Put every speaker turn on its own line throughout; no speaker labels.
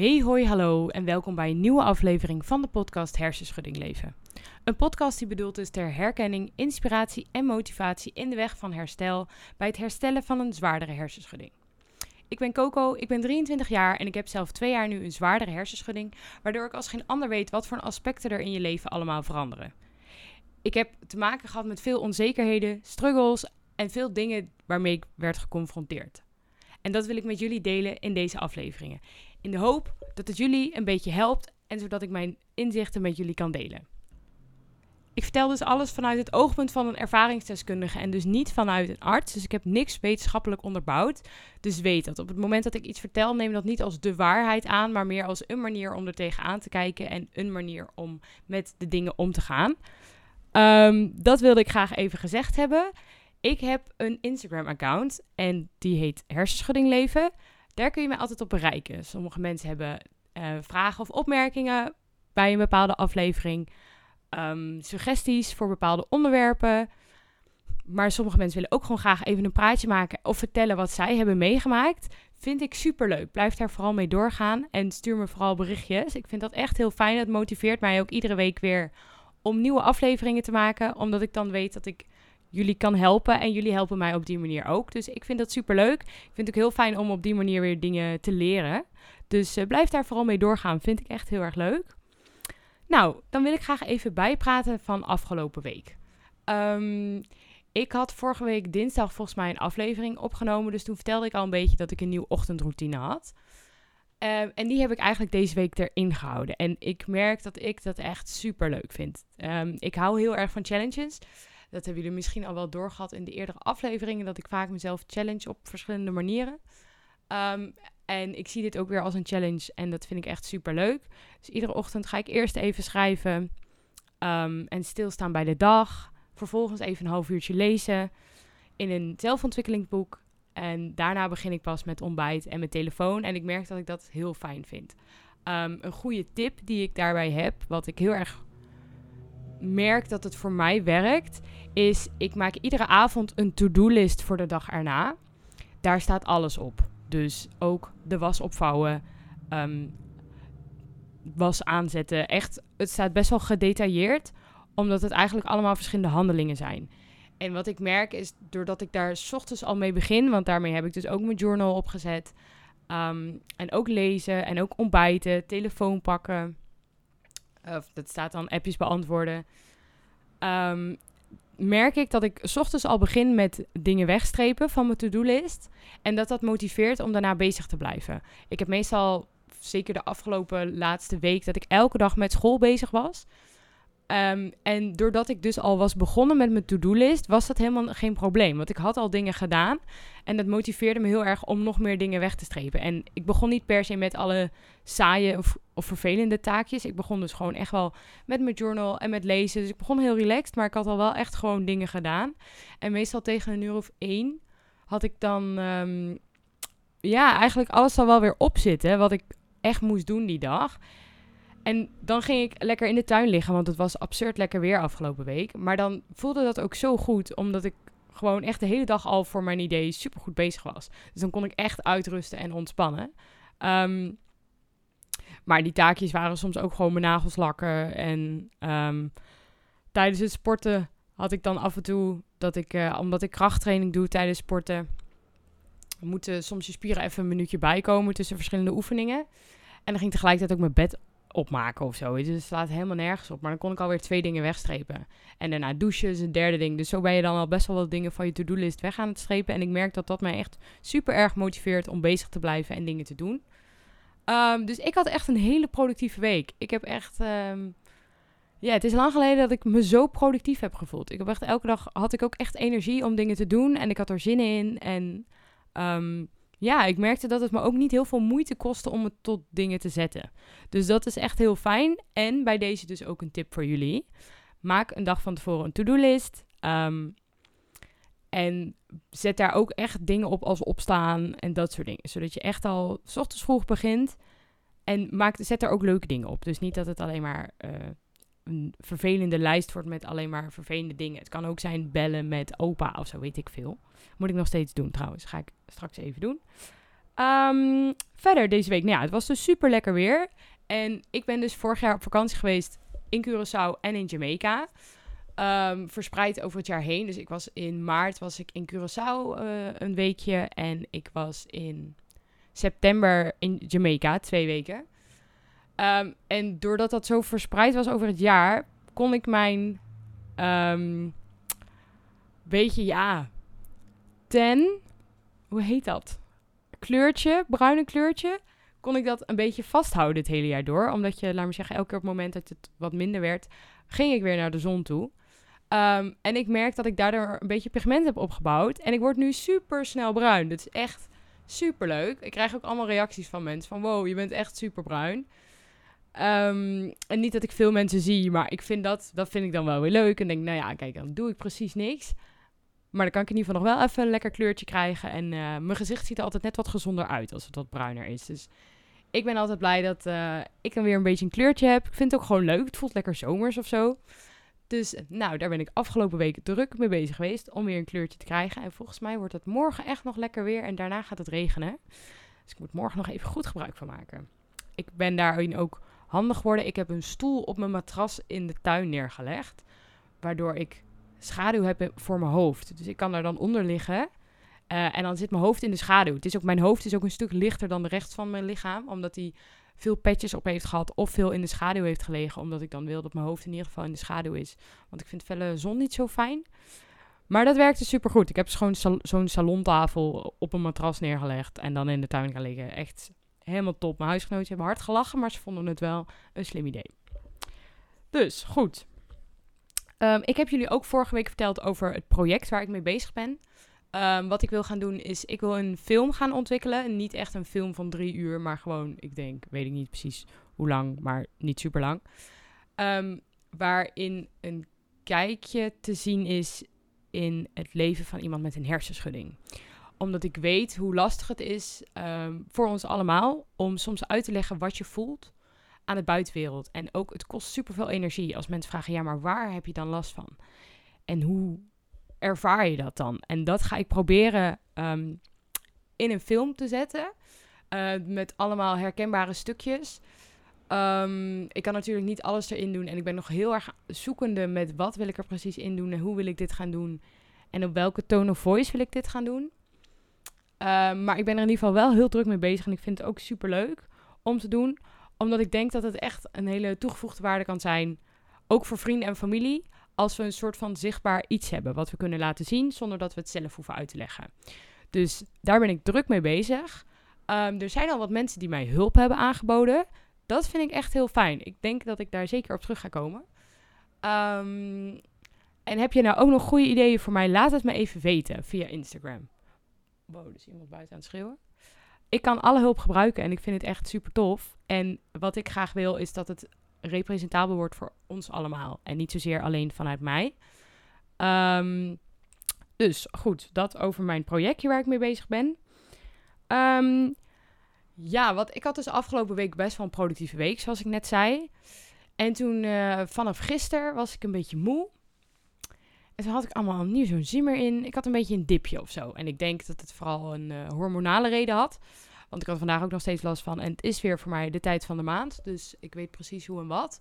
Hey, hoi, hallo en welkom bij een nieuwe aflevering van de podcast Hersenschudding Leven. Een podcast die bedoeld is ter herkenning, inspiratie en motivatie in de weg van herstel bij het herstellen van een zwaardere hersenschudding. Ik ben Coco, ik ben 23 jaar en ik heb zelf twee jaar nu een zwaardere hersenschudding, waardoor ik als geen ander weet wat voor aspecten er in je leven allemaal veranderen. Ik heb te maken gehad met veel onzekerheden, struggles en veel dingen waarmee ik werd geconfronteerd. En dat wil ik met jullie delen in deze afleveringen. In de hoop dat het jullie een beetje helpt en zodat ik mijn inzichten met jullie kan delen. Ik vertel dus alles vanuit het oogpunt van een ervaringsdeskundige en dus niet vanuit een arts. Dus ik heb niks wetenschappelijk onderbouwd. Dus weet dat op het moment dat ik iets vertel, neem dat niet als de waarheid aan, maar meer als een manier om er tegenaan te kijken en een manier om met de dingen om te gaan. Ehm, dat wilde ik graag even gezegd hebben. Ik heb een Instagram-account en die heet Hersenschudding Leven. Daar kun je mij altijd op bereiken. Sommige mensen hebben uh, vragen of opmerkingen bij een bepaalde aflevering. Um, suggesties voor bepaalde onderwerpen. Maar sommige mensen willen ook gewoon graag even een praatje maken of vertellen wat zij hebben meegemaakt. Vind ik super leuk. Blijf daar vooral mee doorgaan en stuur me vooral berichtjes. Ik vind dat echt heel fijn. Het motiveert mij ook iedere week weer om nieuwe afleveringen te maken. Omdat ik dan weet dat ik jullie kan helpen. En jullie helpen mij op die manier ook. Dus ik vind dat super leuk. Ik vind het ook heel fijn om op die manier weer dingen te leren. Dus uh, blijf daar vooral mee doorgaan. Vind ik echt heel erg leuk. Nou, dan wil ik graag even bijpraten van afgelopen week. Um, ik had vorige week dinsdag volgens mij een aflevering opgenomen. Dus toen vertelde ik al een beetje dat ik een nieuwe ochtendroutine had. Um, en die heb ik eigenlijk deze week erin gehouden. En ik merk dat ik dat echt super leuk vind. Um, ik hou heel erg van challenges. Dat hebben jullie misschien al wel doorgehad in de eerdere afleveringen. Dat ik vaak mezelf challenge op verschillende manieren. Um, en ik zie dit ook weer als een challenge. En dat vind ik echt super leuk. Dus iedere ochtend ga ik eerst even schrijven. Um, en stilstaan bij de dag. Vervolgens even een half uurtje lezen. In een zelfontwikkelingsboek. En daarna begin ik pas met ontbijt en mijn telefoon. En ik merk dat ik dat heel fijn vind. Um, een goede tip die ik daarbij heb, wat ik heel erg merk dat het voor mij werkt, is ik maak iedere avond een to-do-list voor de dag erna. Daar staat alles op. Dus ook de was opvouwen, um, was aanzetten. Echt, het staat best wel gedetailleerd, omdat het eigenlijk allemaal verschillende handelingen zijn. En wat ik merk is, doordat ik daar s ochtends al mee begin, want daarmee heb ik dus ook mijn journal opgezet. Um, en ook lezen en ook ontbijten, telefoon pakken. Of dat staat dan appjes beantwoorden. Um, merk ik dat ik s ochtends al begin met dingen wegstrepen van mijn to-do-list. En dat dat motiveert om daarna bezig te blijven. Ik heb meestal, zeker de afgelopen laatste week, dat ik elke dag met school bezig was. Um, en doordat ik dus al was begonnen met mijn to-do-list, was dat helemaal geen probleem. Want ik had al dingen gedaan. En dat motiveerde me heel erg om nog meer dingen weg te strepen. En ik begon niet per se met alle saaie of, vervelende taakjes. Ik begon dus gewoon echt wel met mijn journal en met lezen. Dus ik begon heel relaxed, maar ik had al wel echt gewoon dingen gedaan. En meestal tegen een uur of één had ik dan... Um, ja, eigenlijk alles al wel weer opzitten wat ik echt moest doen die dag. En dan ging ik lekker in de tuin liggen, want het was absurd lekker weer afgelopen week. Maar dan voelde dat ook zo goed, omdat ik gewoon echt de hele dag al voor mijn idee super goed bezig was. Dus dan kon ik echt uitrusten en ontspannen. Um, maar die taakjes waren soms ook gewoon mijn nagels lakken. En um, tijdens het sporten had ik dan af en toe dat ik, uh, omdat ik krachttraining doe tijdens sporten, moeten soms je spieren even een minuutje bijkomen tussen verschillende oefeningen. En dan ging tegelijkertijd ook mijn bed opmaken of zo. Dus het slaat helemaal nergens op. Maar dan kon ik alweer twee dingen wegstrepen. En daarna douchen is een derde ding. Dus zo ben je dan al best wel wat dingen van je to-do-list weg aan het strepen. En ik merk dat dat mij echt super erg motiveert om bezig te blijven en dingen te doen. Um, dus ik had echt een hele productieve week. Ik heb echt... Um, ja, het is lang geleden dat ik me zo productief heb gevoeld. Ik heb echt elke dag had ik ook echt energie om dingen te doen. En ik had er zin in. En um, ja, ik merkte dat het me ook niet heel veel moeite kostte om het tot dingen te zetten. Dus dat is echt heel fijn. En bij deze dus ook een tip voor jullie. Maak een dag van tevoren een to-do-list. Um, en zet daar ook echt dingen op als opstaan en dat soort dingen. Zodat je echt al s ochtends vroeg begint. En maak, zet er ook leuke dingen op. Dus niet dat het alleen maar uh, een vervelende lijst wordt met alleen maar vervelende dingen. Het kan ook zijn bellen met opa of zo, weet ik veel. Moet ik nog steeds doen trouwens. Ga ik straks even doen. Ehm, verder deze week, nou ja, het was dus super lekker weer. En ik ben dus vorig jaar op vakantie geweest in Curaçao en in Jamaica. Ehm, verspreid over het jaar heen. Dus ik was in maart was ik in Curaçao uh, een weekje. En ik was in september in Jamaica, twee weken. Um, en doordat dat zo verspreid was over het jaar, kon ik mijn um, beetje, ja, ten, hoe heet dat? Kleurtje, bruine kleurtje, kon ik dat een beetje vasthouden het hele jaar door. Omdat je, laat me zeggen, elke keer op het moment dat het wat minder werd, ging ik weer naar de zon toe. Um, en ik merk dat ik daardoor een beetje pigment heb opgebouwd. En ik word nu super snel bruin. Dat is echt super leuk. Ik krijg ook allemaal reacties van mensen van wow, je bent echt super bruin. Um, en niet dat ik veel mensen zie, maar ik vind dat, dat vind ik dan wel weer leuk. En denk, nou ja, kijk, dan doe ik precies niks. Maar dan kan ik in ieder geval nog wel even een lekker kleurtje krijgen. En uh, mijn gezicht ziet er altijd net wat gezonder uit als het wat bruiner is. Dus ik ben altijd blij dat uh, ik dan weer een beetje een kleurtje heb. Ik vind het ook gewoon leuk. Het voelt lekker zomers of zo. Dus nou, daar ben ik afgelopen weken druk mee bezig geweest om weer een kleurtje te krijgen. En volgens mij wordt het morgen echt nog lekker weer en daarna gaat het regenen. Dus ik moet morgen nog even goed gebruik van maken. Ik ben daarin ook handig geworden. Ik heb een stoel op mijn matras in de tuin neergelegd. Waardoor ik schaduw heb voor mijn hoofd. Dus ik kan daar dan onder liggen. Uh, en dan zit mijn hoofd in de schaduw. Het is ook, mijn hoofd is ook een stuk lichter dan de rest van mijn lichaam. Omdat hij veel petjes op heeft gehad of veel in de schaduw heeft gelegen. Omdat ik dan wil dat mijn hoofd in ieder geval in de schaduw is. Want ik vind felle zon niet zo fijn. Maar dat werkte super goed. Ik heb dus gewoon zo'n salontafel op een matras neergelegd en dan in de tuin gaan liggen. Echt helemaal top. Mijn huisgenootjes hebben hard gelachen, maar ze vonden het wel een slim idee. Dus, goed. Um, ik heb jullie ook vorige week verteld over het project waar ik mee bezig ben. Um, wat ik wil gaan doen is, ik wil een film gaan ontwikkelen. Niet echt een film van drie uur, maar gewoon, ik denk, weet ik niet precies hoe lang, maar niet super lang. Um, waarin een kijkje te zien is in het leven van iemand met een hersenschudding. Omdat ik weet hoe lastig het is um, voor ons allemaal om soms uit te leggen wat je voelt aan de buitenwereld. En ook, het kost superveel energie als mensen vragen, ja, maar waar heb je dan last van? En hoe ervaar je dat dan? En dat ga ik proberen um, in een film te zetten. Uh, met allemaal herkenbare stukjes. Um, ik kan natuurlijk niet alles erin doen. En ik ben nog heel erg zoekende met wat wil ik er precies in doen. En hoe wil ik dit gaan doen. En op welke tone of voice wil ik dit gaan doen. Uh, maar ik ben er in ieder geval wel heel druk mee bezig. En ik vind het ook super leuk om te doen. Omdat ik denk dat het echt een hele toegevoegde waarde kan zijn. Ook voor vrienden en familie als we een soort van zichtbaar iets hebben wat we kunnen laten zien zonder dat we het zelf hoeven uit te leggen. Dus daar ben ik druk mee bezig. Um, er zijn al wat mensen die mij hulp hebben aangeboden. Dat vind ik echt heel fijn. Ik denk dat ik daar zeker op terug ga komen. Um, en heb je nou ook nog goede ideeën voor mij? Laat het me even weten via Instagram. Wow, iemand buiten aan het schreeuwen. Ik kan alle hulp gebruiken en ik vind het echt super tof. En wat ik graag wil is dat het representabel wordt voor ons allemaal. En niet zozeer alleen vanuit mij. Um, dus goed, dat over mijn projectje waar ik mee bezig ben. Um, ja, wat ik had dus afgelopen week best wel een productieve week, zoals ik net zei. En toen uh, vanaf gisteren was ik een beetje moe. En toen had ik allemaal nieuw zo'n zin meer in. Ik had een beetje een dipje of zo. En ik denk dat het vooral een uh, hormonale reden had. Want ik had vandaag ook nog steeds last van. En het is weer voor mij de tijd van de maand. Dus ik weet precies hoe en wat.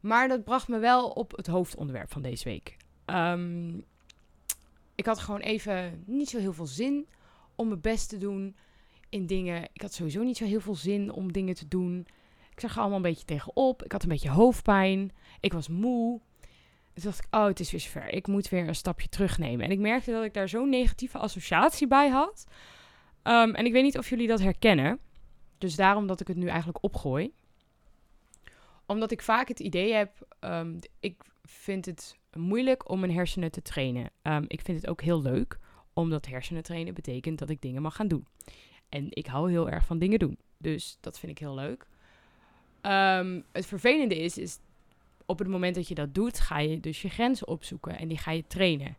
Maar dat bracht me wel op het hoofdonderwerp van deze week. Um, ik had gewoon even niet zo heel veel zin om mijn best te doen in dingen. Ik had sowieso niet zo heel veel zin om dingen te doen. Ik zag er allemaal een beetje tegenop. Ik had een beetje hoofdpijn. Ik was moe. Dus dacht ik, oh, het is weer zover. Ik moet weer een stapje terugnemen. En ik merkte dat ik daar zo'n negatieve associatie bij had. Um, en ik weet niet of jullie dat herkennen. Dus daarom dat ik het nu eigenlijk opgooi. Omdat ik vaak het idee heb, um, ik vind het moeilijk om mijn hersenen te trainen. Um, ik vind het ook heel leuk, omdat hersenen trainen betekent dat ik dingen mag gaan doen. En ik hou heel erg van dingen doen. Dus dat vind ik heel leuk. het vervelende is, is op het moment dat je dat doet, ga je dus je grenzen opzoeken en die ga je trainen.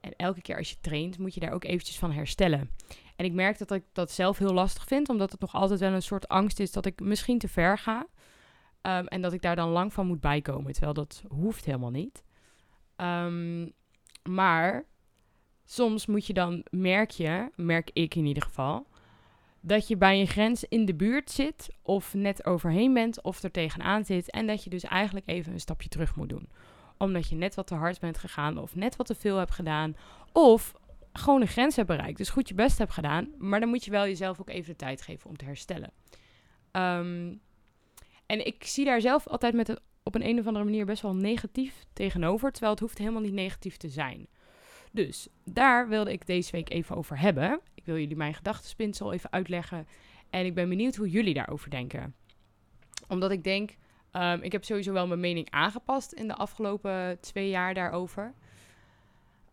En elke keer als je traint, moet je daar ook eventjes van herstellen. En ik merk dat ik dat zelf heel lastig vind, omdat het nog altijd wel een soort angst is dat ik misschien te ver ga. Um, en dat ik daar dan lang van moet bijkomen, terwijl dat hoeft helemaal niet. Um, maar soms moet je dan, merk je, merk ik in ieder geval, dat je bij een grens in de buurt zit, of net overheen bent, of er tegenaan zit. En dat je dus eigenlijk even een stapje terug moet doen. Omdat je net wat te hard bent gegaan, of net wat te veel hebt gedaan, of gewoon een grens hebt bereikt. Dus goed je best hebt gedaan, maar dan moet je wel jezelf ook even de tijd geven om te herstellen. Ehm, en ik zie daar zelf altijd met het, op een, een of andere manier best wel negatief tegenover, terwijl het hoeft helemaal niet negatief te zijn. Dus daar wilde ik deze week even over hebben. Ik wil jullie mijn gedachtenspinsel even uitleggen. En ik ben benieuwd hoe jullie daarover denken. Omdat ik denk, um, ik heb sowieso wel mijn mening aangepast in de afgelopen twee jaar daarover.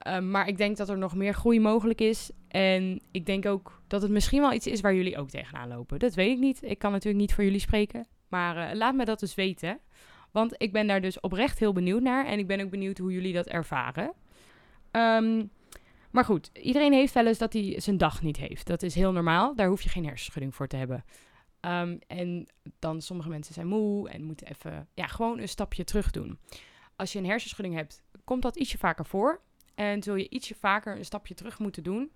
Um, maar ik denk dat er nog meer groei mogelijk is. En ik denk ook dat het misschien wel iets is waar jullie ook tegenaan lopen. Dat weet ik niet. Ik kan natuurlijk niet voor jullie spreken. Maar uh, laat me dat dus weten. Want ik ben daar dus oprecht heel benieuwd naar. En ik ben ook benieuwd hoe jullie dat ervaren. Um, maar goed, iedereen heeft wel eens dat hij zijn dag niet heeft. Dat is heel normaal. Daar hoef je geen hersenschudding voor te hebben. Um, en dan sommige mensen zijn moe en moeten even ja, gewoon een stapje terug doen. Als je een hersenschudding hebt, komt dat ietsje vaker voor. En zul je ietsje vaker een stapje terug moeten doen.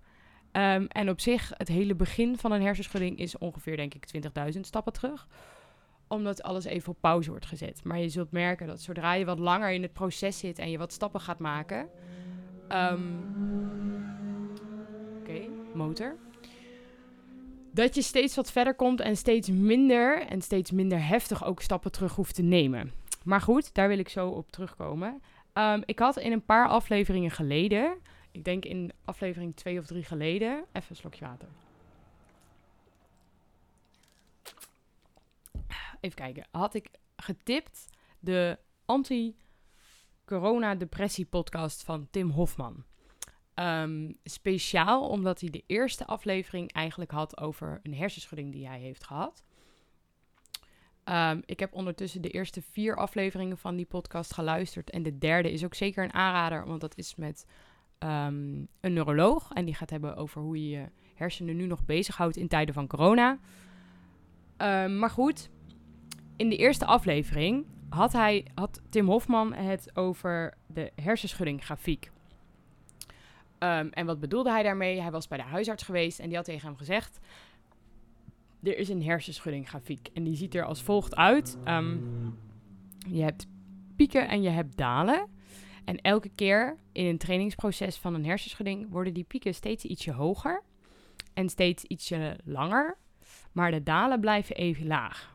Um, en op zich, het hele begin van een hersenschudding is ongeveer, denk ik, 20.000 stappen terug. Omdat alles even op pauze wordt gezet. Maar je zult merken dat zodra je wat langer in het proces zit en je wat stappen gaat maken, Um, Oké, motor. Dat je steeds wat verder komt en steeds minder en steeds minder heftig ook stappen terug hoeft te nemen. Maar goed, daar wil ik zo op terugkomen. Um, ik had in een paar afleveringen geleden, ik denk in aflevering twee of drie geleden, even een slokje water. Even kijken, had ik getipt de anti corona-depressie-podcast van Tim Hofman. Um, speciaal omdat hij de eerste aflevering eigenlijk had over een hersenschudding die hij heeft gehad. Um, ik heb ondertussen de eerste vier afleveringen van die podcast geluisterd. En de derde is ook zeker een aanrader, want dat is met um, een neuroloog. En die gaat hebben over hoe je je hersenen nu nog bezighoudt in tijden van corona. maar goed, in de eerste aflevering had, hij, had Tim Hofman het over de hersenschuddinggrafiek. Um, en wat bedoelde hij daarmee? Hij was bij de huisarts geweest en die had tegen hem gezegd... Er is een hersenschuddinggrafiek en die ziet er als volgt uit. Um, je hebt pieken en je hebt dalen. En elke keer in een trainingsproces van een hersenschudding worden die pieken steeds ietsje hoger en steeds ietsje langer. Maar de dalen blijven even laag.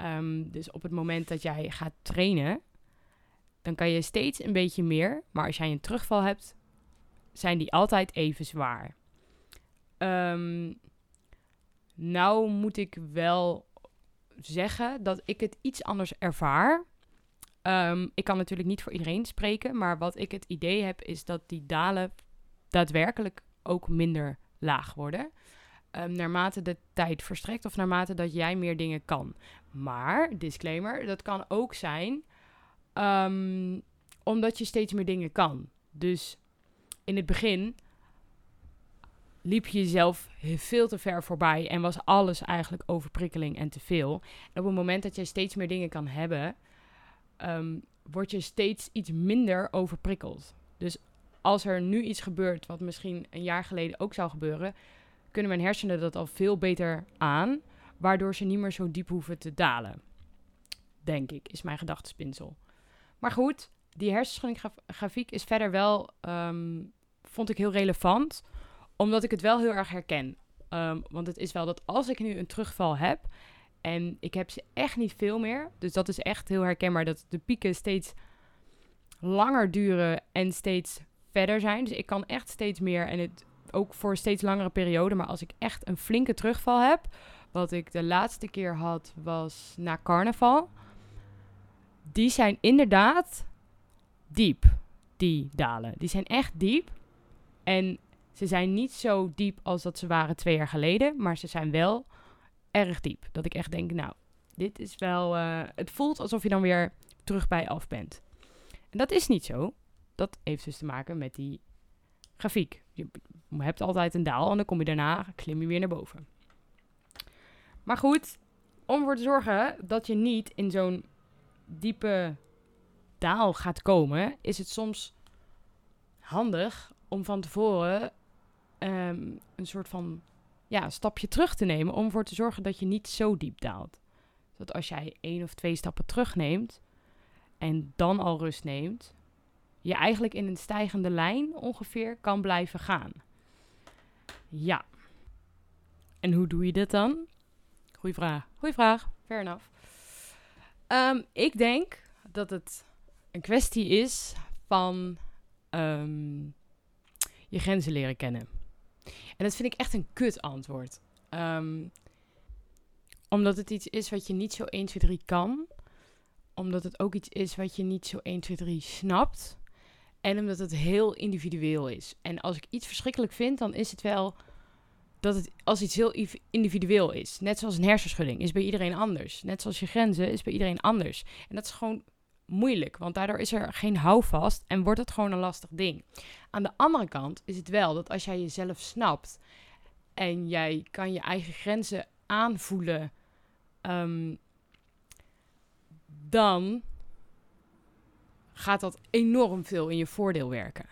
Um, dus op het moment dat jij gaat trainen, dan kan je steeds een beetje meer. Maar als jij een terugval hebt, zijn die altijd even zwaar. Um, nou moet ik wel zeggen dat ik het iets anders ervaar. Um, ik kan natuurlijk niet voor iedereen spreken, maar wat ik het idee heb is dat die dalen daadwerkelijk ook minder laag worden. Um, naarmate de tijd verstrekt of naarmate dat jij meer dingen kan. Maar, disclaimer, dat kan ook zijn um, omdat je steeds meer dingen kan. Dus in het begin liep je jezelf veel te ver voorbij en was alles eigenlijk overprikkeling en te veel. Op het moment dat je steeds meer dingen kan hebben, um, word je steeds iets minder overprikkeld. Dus als er nu iets gebeurt wat misschien een jaar geleden ook zou gebeuren, kunnen mijn hersenen dat al veel beter aan, waardoor ze niet meer zo diep hoeven te dalen. Denk ik, is mijn gedachtespinsel. Maar goed, die hersenschuddinggrafiek is verder wel, um, vond ik heel relevant, omdat ik het wel heel erg herken. Um, want het is wel dat als ik nu een terugval heb, en ik heb ze echt niet veel meer, dus dat is echt heel herkenbaar, dat de pieken steeds langer duren en steeds verder zijn. Dus ik kan echt steeds meer en het ook voor een steeds langere periode. Maar als ik echt een flinke terugval heb, wat ik de laatste keer had, was na carnaval. Die zijn inderdaad diep, die dalen. Die zijn echt diep. En ze zijn niet zo diep als dat ze waren twee jaar geleden, maar ze zijn wel erg diep. Dat ik echt denk, nou, dit is wel. Uh, het voelt alsof je dan weer terug bij af bent. En dat is niet zo. Dat heeft dus te maken met die grafiek. Je hebt altijd een daal en dan kom je daarna, klim je weer naar boven. Maar goed, om ervoor te zorgen dat je niet in zo'n diepe daal gaat komen, is het soms handig om van tevoren um, een soort van ja, stapje terug te nemen om ervoor te zorgen dat je niet zo diep daalt. Dat als jij één of twee stappen terugneemt en dan al rust neemt, je eigenlijk in een stijgende lijn ongeveer kan blijven gaan. Ja. En hoe doe je dit dan? Goeie vraag. Goeie vraag. Fair enough. Um, ik denk dat het een kwestie is van um, je grenzen leren kennen. En dat vind ik echt een kut antwoord. Um, omdat het iets is wat je niet zo 1, 2, 3 kan. Omdat het ook iets is wat je niet zo 1, 2, 3 snapt. En omdat het heel individueel is. En als ik iets verschrikkelijk vind, dan is het wel dat het als iets heel individueel is. Net zoals een hersenschudding is bij iedereen anders. Net zoals je grenzen is bij iedereen anders. En dat is gewoon moeilijk, want daardoor is er geen houvast en wordt het gewoon een lastig ding. Aan de andere kant is het wel dat als jij jezelf snapt en jij kan je eigen grenzen aanvoelen, um, dan gaat dat enorm veel in je voordeel werken.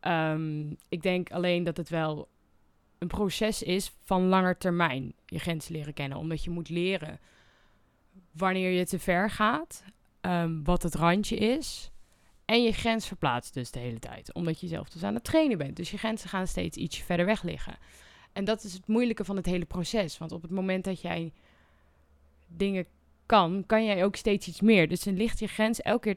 Um, ik denk alleen dat het wel een proces is van langer termijn je grenzen leren kennen. Omdat je moet leren wanneer je te ver gaat, um, wat het randje is. En je grens verplaatst dus de hele tijd. Omdat je zelf dus aan het trainen bent. Dus je grenzen gaan steeds ietsje verder weg liggen. En dat is het moeilijke van het hele proces. Want op het moment dat jij dingen kan, kan jij ook steeds iets meer. Dus dan ligt je grens elke keer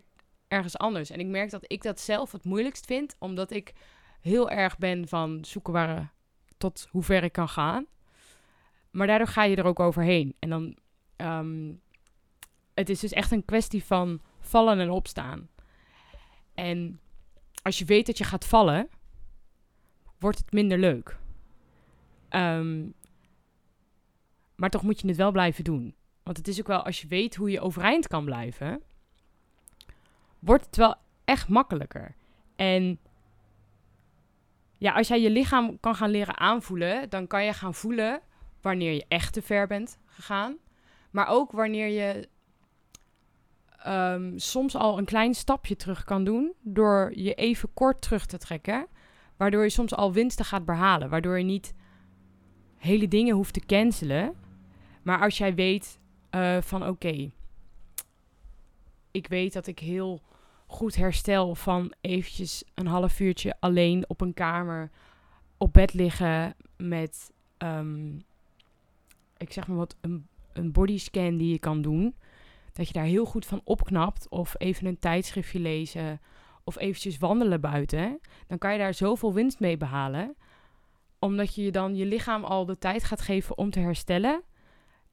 ergens anders. En ik merk dat ik dat zelf het moeilijkst vind, omdat ik heel erg ben van zoeken waar, tot hoe ver ik kan gaan. Maar daardoor ga je er ook overheen. En dan, um, het is dus echt een kwestie van vallen en opstaan. En als je weet dat je gaat vallen, wordt het minder leuk. Um, maar toch moet je het wel blijven doen. Want het is ook wel, als je weet hoe je overeind kan blijven, wordt het wel echt makkelijker. En ja, als jij je lichaam kan gaan leren aanvoelen, dan kan je gaan voelen wanneer je echt te ver bent gegaan. Maar ook wanneer je um, soms al een klein stapje terug kan doen door je even kort terug te trekken. Waardoor je soms al winsten gaat behalen. Waardoor je niet hele dingen hoeft te cancelen. Maar als jij weet uh, van oké, ik weet dat ik heel goed herstel van eventjes een half uurtje alleen op een kamer op bed liggen met, um, ik zeg maar wat, een, een bodyscan die je kan doen. Dat je daar heel goed van opknapt of even een tijdschriftje lezen of eventjes wandelen buiten. Dan kan je daar zoveel winst mee behalen. Omdat je dan je lichaam al de tijd gaat geven om te herstellen.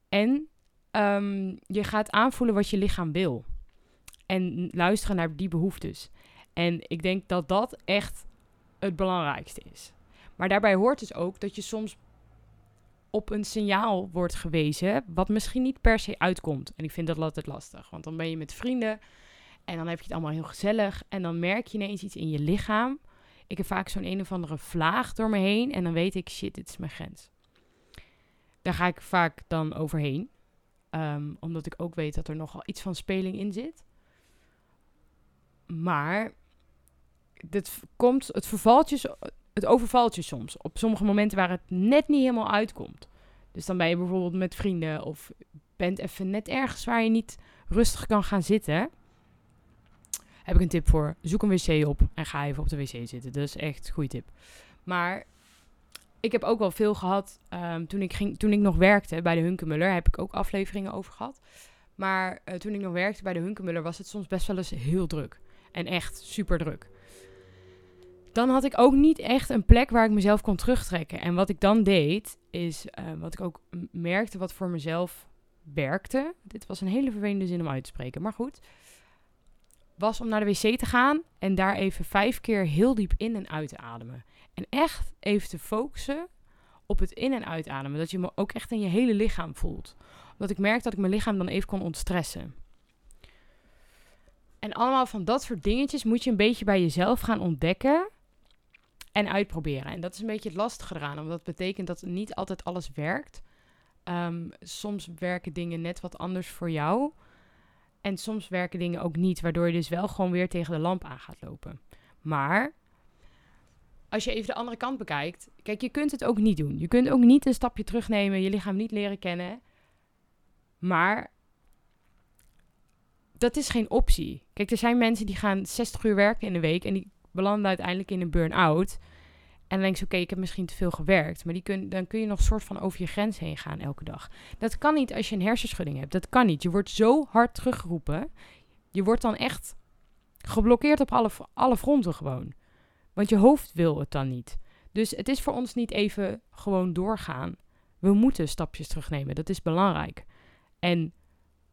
En um, je gaat aanvoelen wat je lichaam wil. En luisteren naar die behoeftes. En ik denk dat dat echt het belangrijkste is. Maar daarbij hoort dus ook dat je soms op een signaal wordt gewezen, wat misschien niet per se uitkomt. En ik vind dat altijd lastig, want dan ben je met vrienden en dan heb je het allemaal heel gezellig en dan merk je ineens iets in je lichaam. Ik heb vaak zo'n een of andere vlaag door me heen en dan weet ik, shit, dit is mijn grens. Daar ga ik vaak dan overheen, um, omdat ik ook weet dat er nogal iets van speling in zit. Maar dit komt, het het overvalt je soms. Op sommige momenten waar het net niet helemaal uitkomt. Dus dan ben je bijvoorbeeld met vrienden of bent even net ergens waar je niet rustig kan gaan zitten. Heb ik een tip voor. Zoek een wc op en ga even op de wc zitten. Dat is echt een goede tip. Maar ik heb ook wel veel gehad um, toen, ik ging, toen ik nog werkte bij de Hunkemuller. Heb ik ook afleveringen over gehad. Maar uh, toen ik nog werkte bij de Hunkemuller was het soms best wel eens heel druk. En echt super druk. Dan had ik ook niet echt een plek waar ik mezelf kon terugtrekken. En wat ik dan deed, is uh, wat ik ook merkte wat voor mezelf werkte. Dit was een hele vervelende zin om uit te spreken, maar goed. Was om naar de wc te gaan en daar even vijf keer heel diep in en uit te ademen. En echt even te focussen op het in- en uitademen. Dat je me ook echt in je hele lichaam voelt. Omdat ik merk dat ik mijn lichaam dan even kon ontstressen. En allemaal van dat soort dingetjes moet je een beetje bij jezelf gaan ontdekken en uitproberen. En dat is een beetje het lastige eraan, omdat dat betekent dat niet altijd alles werkt. Um, soms werken dingen net wat anders voor jou. En soms werken dingen ook niet, waardoor je dus wel gewoon weer tegen de lamp aan gaat lopen. Maar als je even de andere kant bekijkt. Kijk, je kunt het ook niet doen. Je kunt ook niet een stapje terugnemen, je lichaam niet leren kennen. Maar dat is geen optie. Kijk, er zijn mensen die gaan 60 uur werken in de week en die belanden uiteindelijk in een burn-out. En dan denk je, oké, ik heb misschien te veel gewerkt. Maar die kun, dan kun je nog soort van over je grens heen gaan elke dag. Dat kan niet als je een hersenschudding hebt. Dat kan niet. Je wordt zo hard teruggeroepen. Je wordt dan echt geblokkeerd op alle, alle fronten gewoon. Want je hoofd wil het dan niet. Dus het is voor ons niet even gewoon doorgaan. We moeten stapjes terugnemen. Dat is belangrijk. En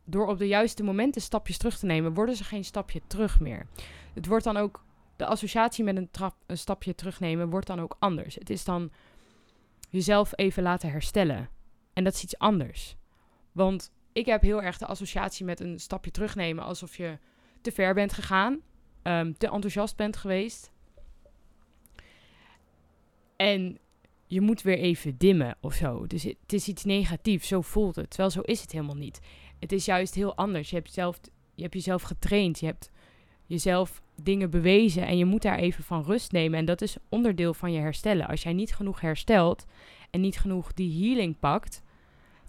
door op de juiste momenten stapjes terug te nemen, worden ze geen stapje terug meer. Het wordt dan ook, de associatie met een, stapje terugnemen wordt dan ook anders. Het is dan jezelf even laten herstellen. En dat is iets anders. Want ik heb heel erg de associatie met een stapje terugnemen alsof je te ver bent gegaan, um, te enthousiast bent geweest. En je moet weer even dimmen of zo. Dus het is iets negatiefs, zo voelt het. Terwijl zo is het helemaal niet. Het is juist heel anders. Je hebt, zelf, je hebt jezelf getraind, je hebt jezelf dingen bewezen en je moet daar even van rust nemen. En dat is onderdeel van je herstellen. Als jij niet genoeg herstelt en niet genoeg die healing pakt,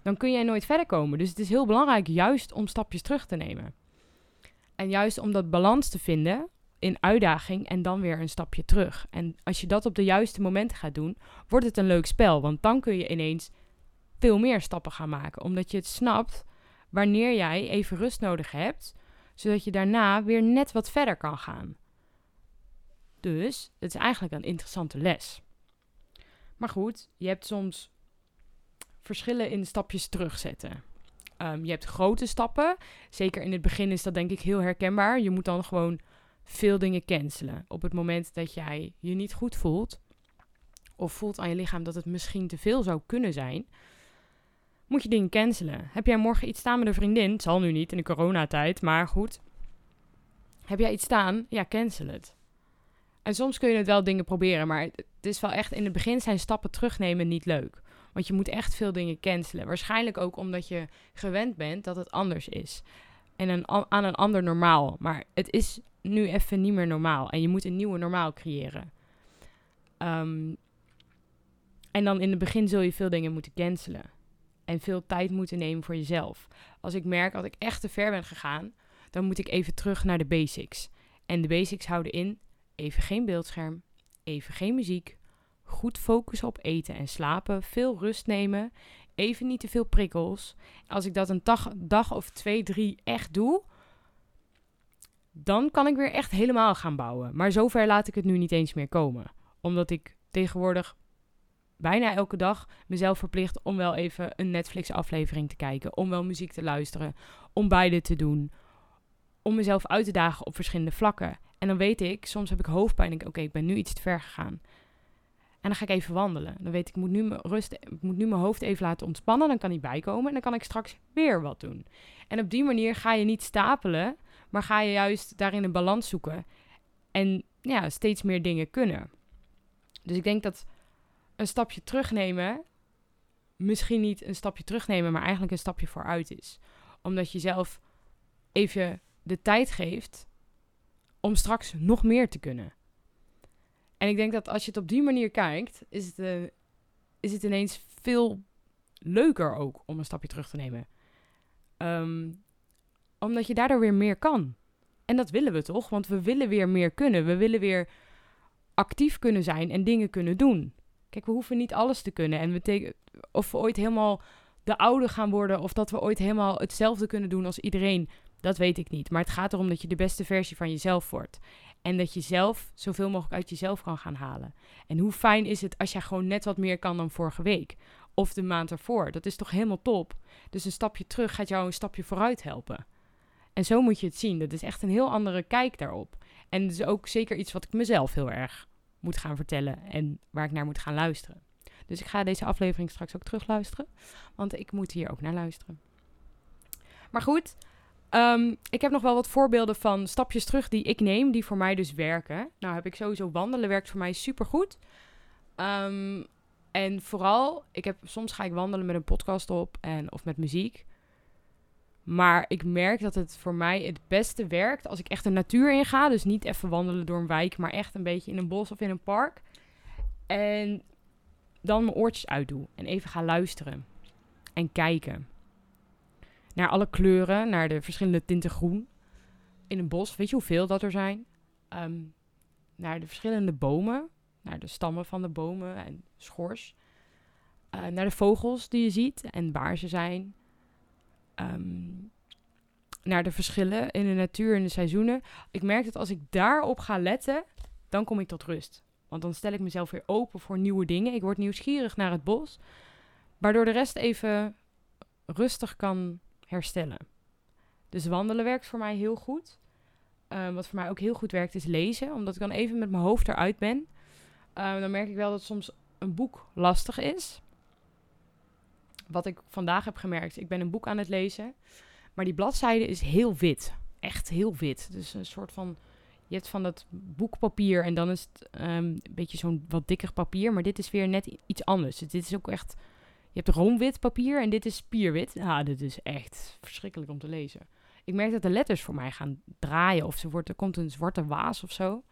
dan kun jij nooit verder komen. Dus het is heel belangrijk juist om stapjes terug te nemen. En juist om dat balans te vinden in uitdaging en dan weer een stapje terug. En als je dat op de juiste momenten gaat doen, wordt het een leuk spel. Want dan kun je ineens veel meer stappen gaan maken. Omdat je het snapt wanneer jij even rust nodig hebt, zodat je daarna weer net wat verder kan gaan. Dus het is eigenlijk een interessante les. Maar goed, je hebt soms verschillen in stapjes terugzetten. Um, je hebt grote stappen. Zeker in het begin is dat denk ik heel herkenbaar. Je moet dan gewoon veel dingen cancelen. Op het moment dat jij je niet goed voelt, of voelt aan je lichaam dat het misschien te veel zou kunnen zijn, moet je dingen cancelen. Heb jij morgen iets staan met een vriendin? Het zal nu niet in de coronatijd, maar goed. Heb jij iets staan? Ja, cancel het. En soms kun je het wel dingen proberen, maar het is wel echt in het begin zijn stappen terugnemen niet leuk. Want je moet echt veel dingen cancelen. Waarschijnlijk ook omdat je gewend bent dat het anders is. En een, aan een ander normaal. Maar het is nu even niet meer normaal. En je moet een nieuwe normaal creëren. Um, en dan in het begin zul je veel dingen moeten cancelen. En veel tijd moeten nemen voor jezelf. Als ik merk dat ik echt te ver ben gegaan, dan moet ik even terug naar de basics. En de basics houden in even geen beeldscherm, even geen muziek, goed focussen op eten en slapen, veel rust nemen, even niet te veel prikkels. Als ik dat een dag, dag of twee, drie echt doe, dan kan ik weer echt helemaal gaan bouwen. Maar zover laat ik het nu niet eens meer komen. Omdat ik tegenwoordig bijna elke dag mezelf verplicht om wel even een Netflix-aflevering te kijken. Om wel muziek te luisteren. Om beide te doen. Om mezelf uit te dagen op verschillende vlakken. En dan weet ik, soms heb ik hoofdpijn. En denk oké, ik ben nu iets te ver gegaan. En dan ga ik even wandelen. Dan weet ik, ik moet nu mijn rust, ik moet nu mijn hoofd even laten ontspannen. Dan kan hij bijkomen en dan kan ik straks weer wat doen. En op die manier ga je niet stapelen, maar ga je juist daarin een balans zoeken. En ja, steeds meer dingen kunnen. Dus ik denk dat een stapje terugnemen misschien niet een stapje terugnemen, maar eigenlijk een stapje vooruit is. Omdat je zelf even de tijd geeft om straks nog meer te kunnen. En ik denk dat als je het op die manier kijkt, is het, uh, is het ineens veel leuker ook om een stapje terug te nemen. Um, omdat je daardoor weer meer kan. En dat willen we toch? Want we willen weer meer kunnen. We willen weer actief kunnen zijn en dingen kunnen doen. Kijk, we hoeven niet alles te kunnen. En of we ooit helemaal de oude gaan worden, of dat we ooit helemaal hetzelfde kunnen doen als iedereen, dat weet ik niet. Maar het gaat erom dat je de beste versie van jezelf wordt. En dat je zelf zoveel mogelijk uit jezelf kan gaan halen. En hoe fijn is het als jij gewoon net wat meer kan dan vorige week? Of de maand ervoor. Dat is toch helemaal top? Dus een stapje terug gaat jou een stapje vooruit helpen. En zo moet je het zien. Dat is echt een heel andere kijk daarop. En het is ook zeker iets wat ik mezelf heel erg moet gaan vertellen en waar ik naar moet gaan luisteren. Dus ik ga deze aflevering straks ook terugluisteren, want ik moet hier ook naar luisteren. Maar goed, um, ik heb nog wel wat voorbeelden van stapjes terug die ik neem, die voor mij dus werken. Nou heb ik sowieso wandelen, werkt voor mij supergoed. Um, en vooral, ik heb, soms ga ik wandelen met een podcast op en, of met muziek. Maar ik merk dat het voor mij het beste werkt als ik echt de natuur in ga. Dus niet even wandelen door een wijk, maar echt een beetje in een bos of in een park. En dan mijn oortjes uitdoe en even ga luisteren en kijken. Naar alle kleuren, naar de verschillende tinten groen in een bos. Weet je hoeveel dat er zijn? Ehm, naar de verschillende bomen, naar de stammen van de bomen en schors. Uh, naar de vogels die je ziet en waar ze zijn. Ehm, naar de verschillen in de natuur en de seizoenen. Ik merk dat als ik daarop ga letten, dan kom ik tot rust. Want dan stel ik mezelf weer open voor nieuwe dingen. Ik word nieuwsgierig naar het bos. Waardoor de rest even rustig kan herstellen. Dus wandelen werkt voor mij heel goed. Ehm, wat voor mij ook heel goed werkt is lezen. Omdat ik dan even met mijn hoofd eruit ben. Ehm, dan merk ik wel dat soms een boek lastig is. Wat ik vandaag heb gemerkt. Ik ben een boek aan het lezen. Maar die bladzijde is heel wit. Echt heel wit. Dus een soort van je hebt van dat boekpapier en dan is het um, een beetje zo'n wat dikker papier. Maar dit is weer net iets anders. Dus dit is ook echt... Je hebt roomwit papier en dit is spierwit. Ja, dit is echt verschrikkelijk om te lezen. Ik merk dat de letters voor mij gaan draaien. Of ze wordt, er komt een zwarte waas of zo.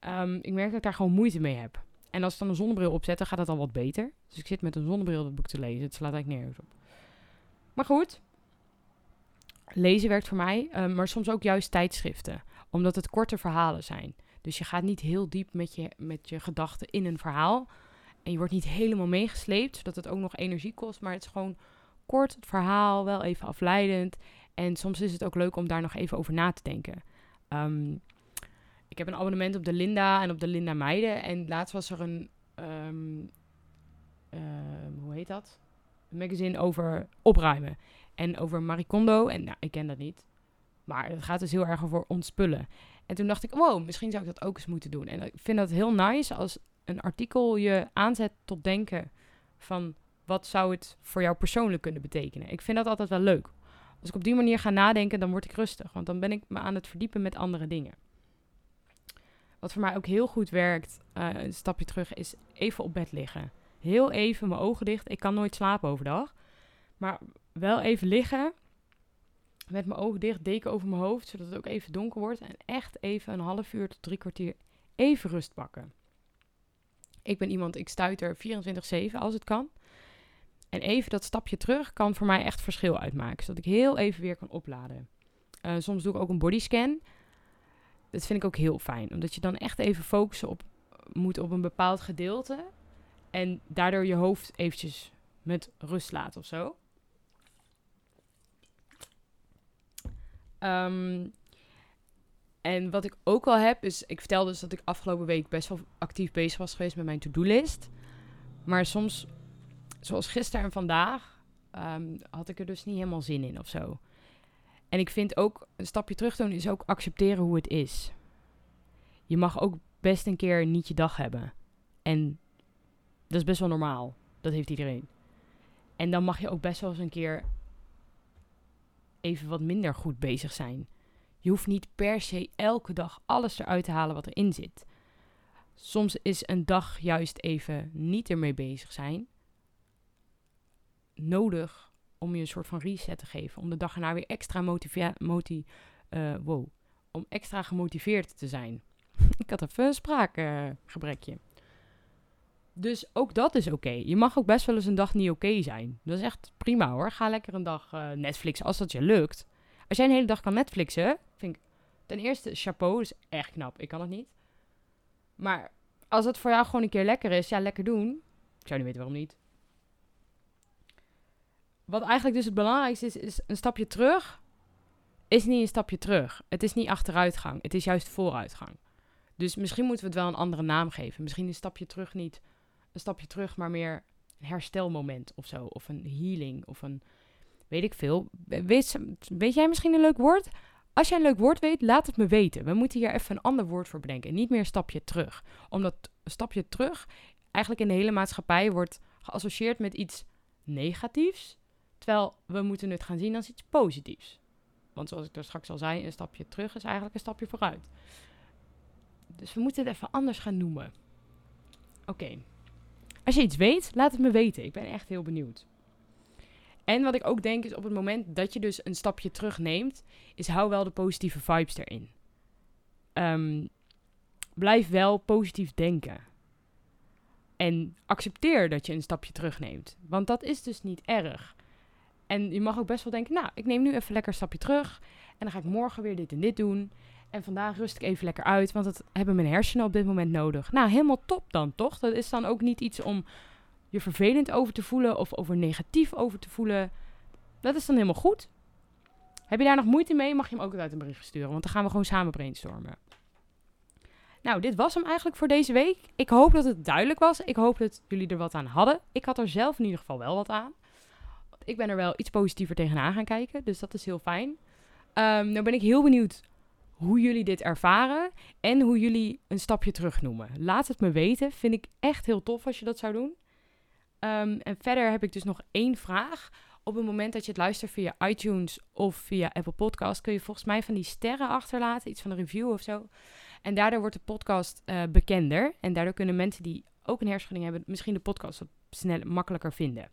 Um, ik merk dat ik daar gewoon moeite mee heb. En als dan een zonnebril opzet, dan gaat het al wat beter. Dus ik zit met een zonnebril dat boek te lezen. Het slaat eigenlijk nergens op. Maar goed. Lezen werkt voor mij. Um, maar soms ook juist tijdschriften omdat het korte verhalen zijn. Dus je gaat niet heel diep met je, met je gedachten in een verhaal. En je wordt niet helemaal meegesleept, zodat het ook nog energie kost. Maar het is gewoon kort het verhaal, wel even afleidend. En soms is het ook leuk om daar nog even over na te denken. Um, ik heb een abonnement op de Linda en op de Linda Meiden. En laatst was er een, um, uh, hoe heet dat? Een magazine over opruimen. En over Maricondo. En nou, ik ken dat niet. Maar het gaat dus heel erg over ontspullen. En toen dacht ik, wow, misschien zou ik dat ook eens moeten doen. En ik vind dat heel nice als een artikel je aanzet tot denken van wat zou het voor jou persoonlijk kunnen betekenen. Ik vind dat altijd wel leuk. Als ik op die manier ga nadenken, dan word ik rustig. Want dan ben ik me aan het verdiepen met andere dingen. Wat voor mij ook heel goed werkt, uh, een stapje terug, is even op bed liggen. Heel even mijn ogen dicht. Ik kan nooit slapen overdag. Maar wel even liggen met mijn ogen dicht, deken over mijn hoofd, zodat het ook even donker wordt. En echt even een half uur tot drie kwartier even rust pakken. Ik ben iemand, ik stuiter 24-7 als het kan. En even dat stapje terug kan voor mij echt verschil uitmaken. Zodat ik heel even weer kan opladen. Uh, soms doe ik ook een bodyscan. Dat vind ik ook heel fijn. Omdat je dan echt even focussen op, moet op een bepaald gedeelte. En daardoor je hoofd eventjes met rust laat of zo. Um, en wat ik ook al heb, is... Ik vertelde dus dat ik afgelopen week best wel actief bezig was geweest met mijn to-do-list. Maar soms, zoals gisteren en vandaag, um, had ik er dus niet helemaal zin in of zo. En ik vind ook, een stapje terug doen is ook accepteren hoe het is. Je mag ook best een keer niet je dag hebben. En dat is best wel normaal. Dat heeft iedereen. En dan mag je ook best wel eens een keer even wat minder goed bezig zijn. Je hoeft niet per se elke dag alles eruit te halen wat erin zit. Soms is een dag juist even niet ermee bezig zijn nodig om je een soort van reset te geven. Om de dag erna weer extra motivatie. uh, wow, om extra gemotiveerd te zijn. Ik had even een spraakgebrekje. Dus ook dat is oké. Je mag ook best wel eens een dag niet oké zijn. Dat is echt prima hoor. Ga lekker een dag uh, Netflix als dat je lukt. Als jij een hele dag kan Netflixen, vind ik ten eerste chapeau, is echt knap. Ik kan het niet. Maar als het voor jou gewoon een keer lekker is, ja, lekker doen. Ik zou niet weten waarom niet. Wat eigenlijk dus het belangrijkste is, is een stapje terug. Is niet een stapje terug. Het is niet achteruitgang. Het is juist vooruitgang. Dus misschien moeten we het wel een andere naam geven. Misschien een stapje terug niet een stapje terug, maar meer een herstelmoment of zo. Of een healing of een, weet ik veel. Weet, weet jij misschien een leuk woord? Als jij een leuk woord weet, laat het me weten. We moeten hier even een ander woord voor bedenken. Niet meer stapje terug. Omdat een stapje terug eigenlijk in de hele maatschappij wordt geassocieerd met iets negatiefs. Terwijl we moeten het gaan zien als iets positiefs. Want zoals ik er straks al zei, een stapje terug is eigenlijk een stapje vooruit. Dus we moeten het even anders gaan noemen. Oké. Als je iets weet, laat het me weten. Ik ben echt heel benieuwd. En wat ik ook denk is op het moment dat je dus een stapje terugneemt, is hou wel de positieve vibes erin. Um, blijf wel positief denken. En accepteer dat je een stapje terugneemt. Want dat is dus niet erg. En je mag ook best wel denken, nou, ik neem nu even lekker een stapje terug. En dan ga ik morgen weer dit en dit doen. En vandaag rust ik even lekker uit, want dat hebben mijn hersenen op dit moment nodig. Nou, helemaal top dan, toch? Dat is dan ook niet iets om je vervelend over te voelen of over negatief over te voelen. Dat is dan helemaal goed. Heb je daar nog moeite mee, mag je hem ook uit een bericht sturen, want dan gaan we gewoon samen brainstormen. Nou, dit was hem eigenlijk voor deze week. Ik hoop dat het duidelijk was. Ik hoop dat jullie er wat aan hadden. Ik had er zelf in ieder geval wel wat aan. Ik ben er wel iets positiever tegenaan gaan kijken, dus dat is heel fijn. Um, nou ben ik heel benieuwd hoe jullie dit ervaren en hoe jullie een stapje terug noemen. Laat het me weten. Vind ik echt heel tof als je dat zou doen. Um, en verder heb ik dus nog één vraag. Op het moment dat je het luistert via iTunes of via Apple Podcast, kun je volgens mij van die sterren achterlaten, iets van een review of zo. En daardoor wordt de podcast uh, bekender. En daardoor kunnen mensen die ook een hersenschudding hebben, misschien de podcast wat sneller, makkelijker vinden.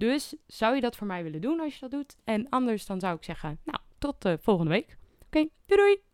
Dus zou je dat voor mij willen doen als je dat doet? En anders dan zou ik zeggen, nou, tot uh, volgende week. Oké, doei doei!